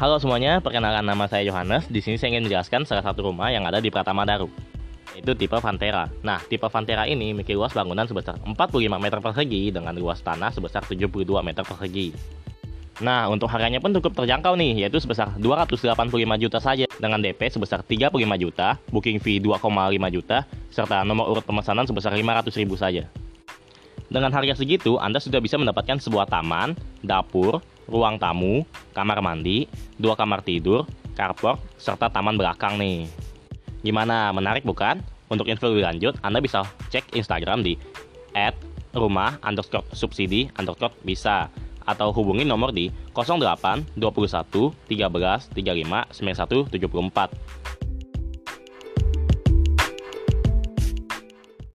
Halo semuanya, perkenalkan nama saya Yohanes. Di sini saya ingin menjelaskan salah satu rumah yang ada di Pratama Daru, yaitu tipe Vantera. Nah, tipe Vantera ini memiliki luas bangunan sebesar 45 meter persegi dengan luas tanah sebesar 72 meter persegi. Nah, untuk harganya pun cukup terjangkau nih, yaitu sebesar 285 juta saja dengan DP sebesar 35 juta, booking fee 2,5 juta, serta nomor urut pemesanan sebesar 500 ribu saja. Dengan harga segitu, Anda sudah bisa mendapatkan sebuah taman, dapur, ruang tamu, kamar mandi, dua kamar tidur, carport, serta taman belakang nih. Gimana, menarik bukan? Untuk info lebih lanjut, Anda bisa cek Instagram di at rumah underscore subsidi underscore bisa atau hubungi nomor di 08 21 13 35 91 74.